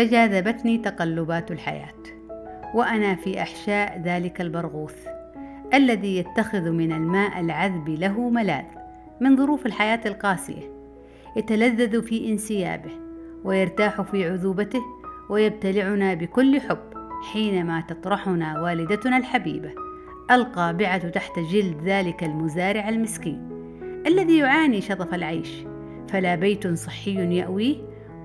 تجاذبتني تقلبات الحياة وأنا في أحشاء ذلك البرغوث الذي يتخذ من الماء العذب له ملاذ من ظروف الحياة القاسية يتلذذ في انسيابه ويرتاح في عذوبته ويبتلعنا بكل حب حينما تطرحنا والدتنا الحبيبة القابعة تحت جلد ذلك المزارع المسكين الذي يعاني شظف العيش فلا بيت صحي يأويه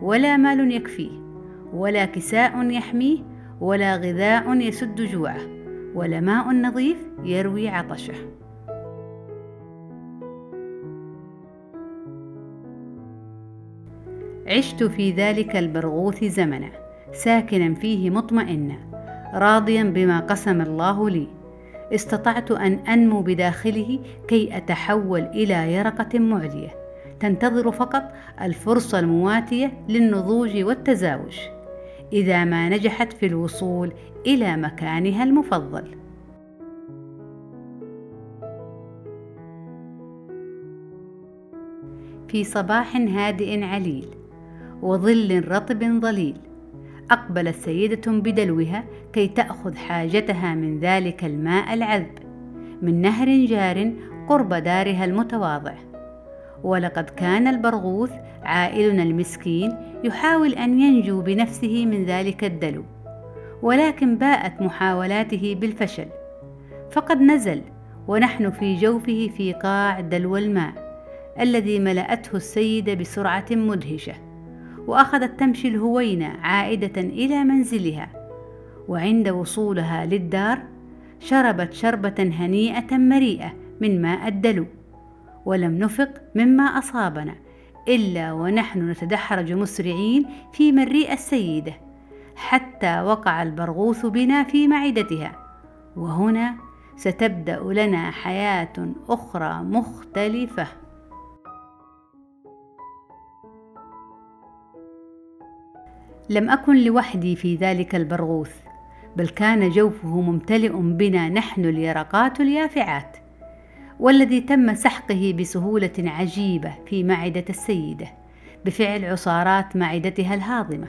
ولا مال يكفيه ولا كساء يحميه ولا غذاء يسد جوعه ولا ماء نظيف يروي عطشه. عشت في ذلك البرغوث زمنا ساكنا فيه مطمئنا راضيا بما قسم الله لي. استطعت أن أنمو بداخله كي أتحول إلى يرقة معديه تنتظر فقط الفرصة المواتية للنضوج والتزاوج. إذا ما نجحت في الوصول إلى مكانها المفضل. في صباح هادئ عليل وظل رطب ظليل أقبلت سيدة بدلوها كي تأخذ حاجتها من ذلك الماء العذب من نهر جار قرب دارها المتواضع. ولقد كان البرغوث عائلنا المسكين يحاول أن ينجو بنفسه من ذلك الدلو ولكن باءت محاولاته بالفشل. فقد نزل ونحن في جوفه في قاع دلو الماء الذي ملأته السيده بسرعة مدهشة واخذت تمشي الهوينة عائدة إلى منزلها وعند وصولها للدار شربت شربة هنيئة مريئة من ماء الدلو. ولم نفق مما أصابنا إلا ونحن نتدحرج مسرعين في مريء السيدة حتى وقع البرغوث بنا في معدتها. وهنا ستبدأ لنا حياة أخرى مختلفة. لم أكن لوحدي في ذلك البرغوث بل كان جوفه ممتلئ بنا نحن اليرقات اليافعات. والذي تم سحقه بسهولة عجيبة في معدة السيدة بفعل عصارات معدتها الهاضمة.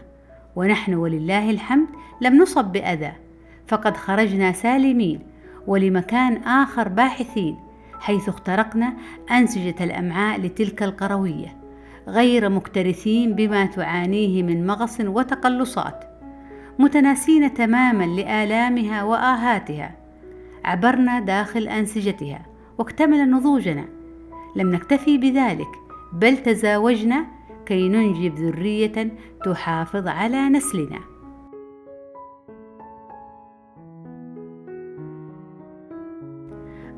ونحن ولله الحمد لم نصب بأذى فقد خرجنا سالمين ولمكان آخر باحثين حيث اخترقنا أنسجة الأمعاء لتلك القروية غير مكترثين بما تعانيه من مغص وتقلصات متناسين تماما لآلامها وآهاتها. عبرنا داخل أنسجتها. واكتمل نضوجنا. لم نكتفي بذلك بل تزاوجنا كي ننجب ذرية تحافظ على نسلنا.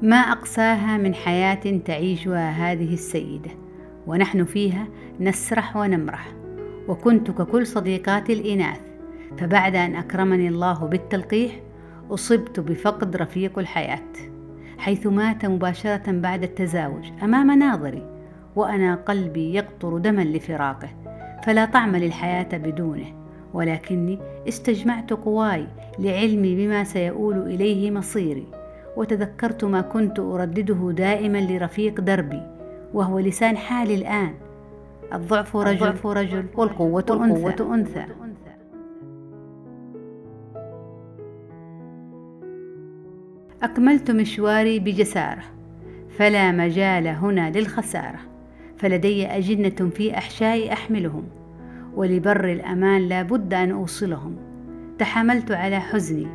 ما اقساها من حياة تعيشها هذه السيدة ونحن فيها نسرح ونمرح. وكنت ككل صديقاتي الإناث فبعد أن أكرمني الله بالتلقيح أصبت بفقد رفيق الحياة. حيث مات مباشرة بعد التزاوج أمام ناظري وأنا قلبي يقطر دما لفراقه فلا طعم للحياة بدونه ولكني استجمعت قواي لعلمي بما سيؤول إليه مصيري وتذكرت ما كنت أردده دائما لرفيق دربي وهو لسان حالي الآن الضعف رجل, الضعف رجل والقوة, والقوة أنثى, أنثى. أكملت مشواري بجسارة فلا مجال هنا للخسارة فلدي أجنة في أحشائي أحملهم ولبر الأمان لا بد أن أوصلهم. تحملت على حزني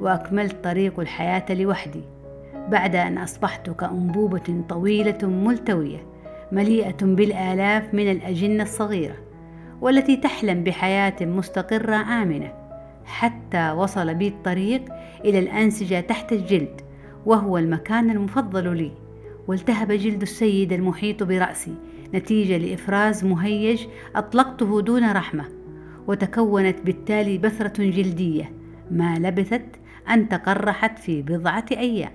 وأكملت طريق الحياة لوحدي بعد أن أصبحت كأنبوبة طويلة ملتوية مليئة بالآلاف من الأجنة الصغيرة والتي تحلم بحياة مستقرة آمنة. حتى وصل بي الطريق إلى الأنسجة تحت الجلد وهو المكان المفضل لي. والتهب جلد السيد المحيط برأسي نتيجة لإفراز مهيج أطلقته دون رحمة وتكونت بالتالي بثرة جلدية ما لبثت أن تقرحت في بضعة أيام.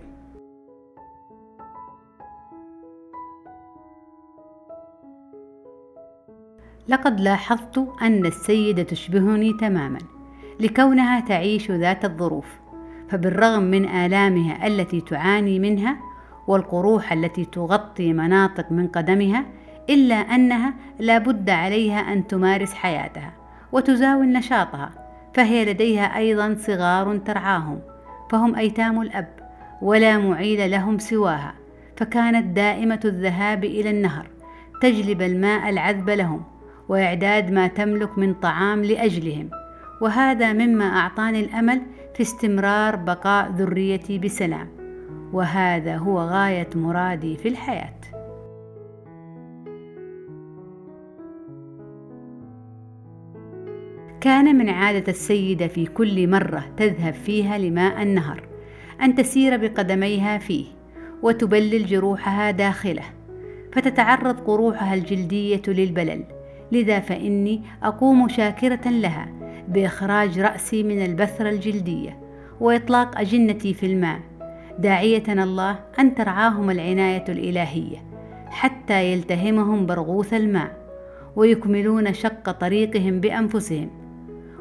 لقد لاحظت أن السيدة تشبهني تماما. لكونها تعيش ذات الظروف فبالرغم من آلامها التي تعاني منها والقروح التي تغطي مناطق من قدمها إلا أنها لا بد عليها أن تمارس حياتها وتزاول نشاطها فهي لديها أيضا صغار ترعاهم فهم أيتام الأب ولا معيل لهم سواها فكانت دائمة الذهاب إلى النهر تجلب الماء العذب لهم وإعداد ما تملك من طعام لأجلهم. وهذا مما أعطاني الأمل في استمرار بقاء ذريتي بسلام. وهذا هو غاية مرادي في الحياة. كان من عادة السيدة في كل مرة تذهب فيها لماء النهر أن تسير بقدميها فيه وتبلل جروحها داخله فتتعرض قروحها الجلدية للبلل لذا فإني أقوم شاكرة لها بإخراج رأسي من البثرة الجلدية وإطلاق أجنتي في الماء. داعية الله أن ترعاهم العناية الإلهية حتى يلتهمهم برغوث الماء ويكملون شق طريقهم بأنفسهم.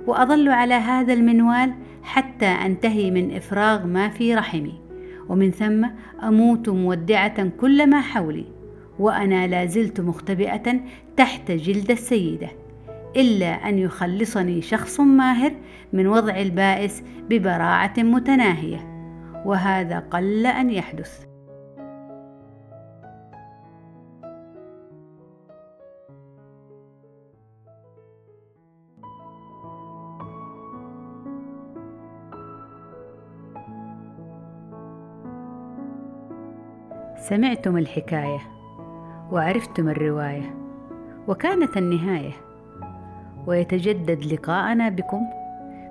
وأظل على هذا المنوال حتى أنتهي من إفراغ ما في رحمي. ومن ثم أموت مودعة كل ما حولي. وأنا لازلت مختبئة تحت جلد السيدة. إلا أن يخلصني شخص ماهر من وضع البائس ببراعة متناهية وهذا قل أن يحدث. سمعتم الحكاية وعرفتم الرواية وكانت النهاية. ويتجدد لقاءنا بكم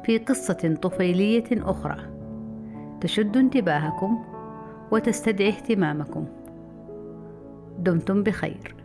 في قصة طفيلية أخرى. تشد انتباهكم وتستدعي اهتمامكم. دمتم بخير.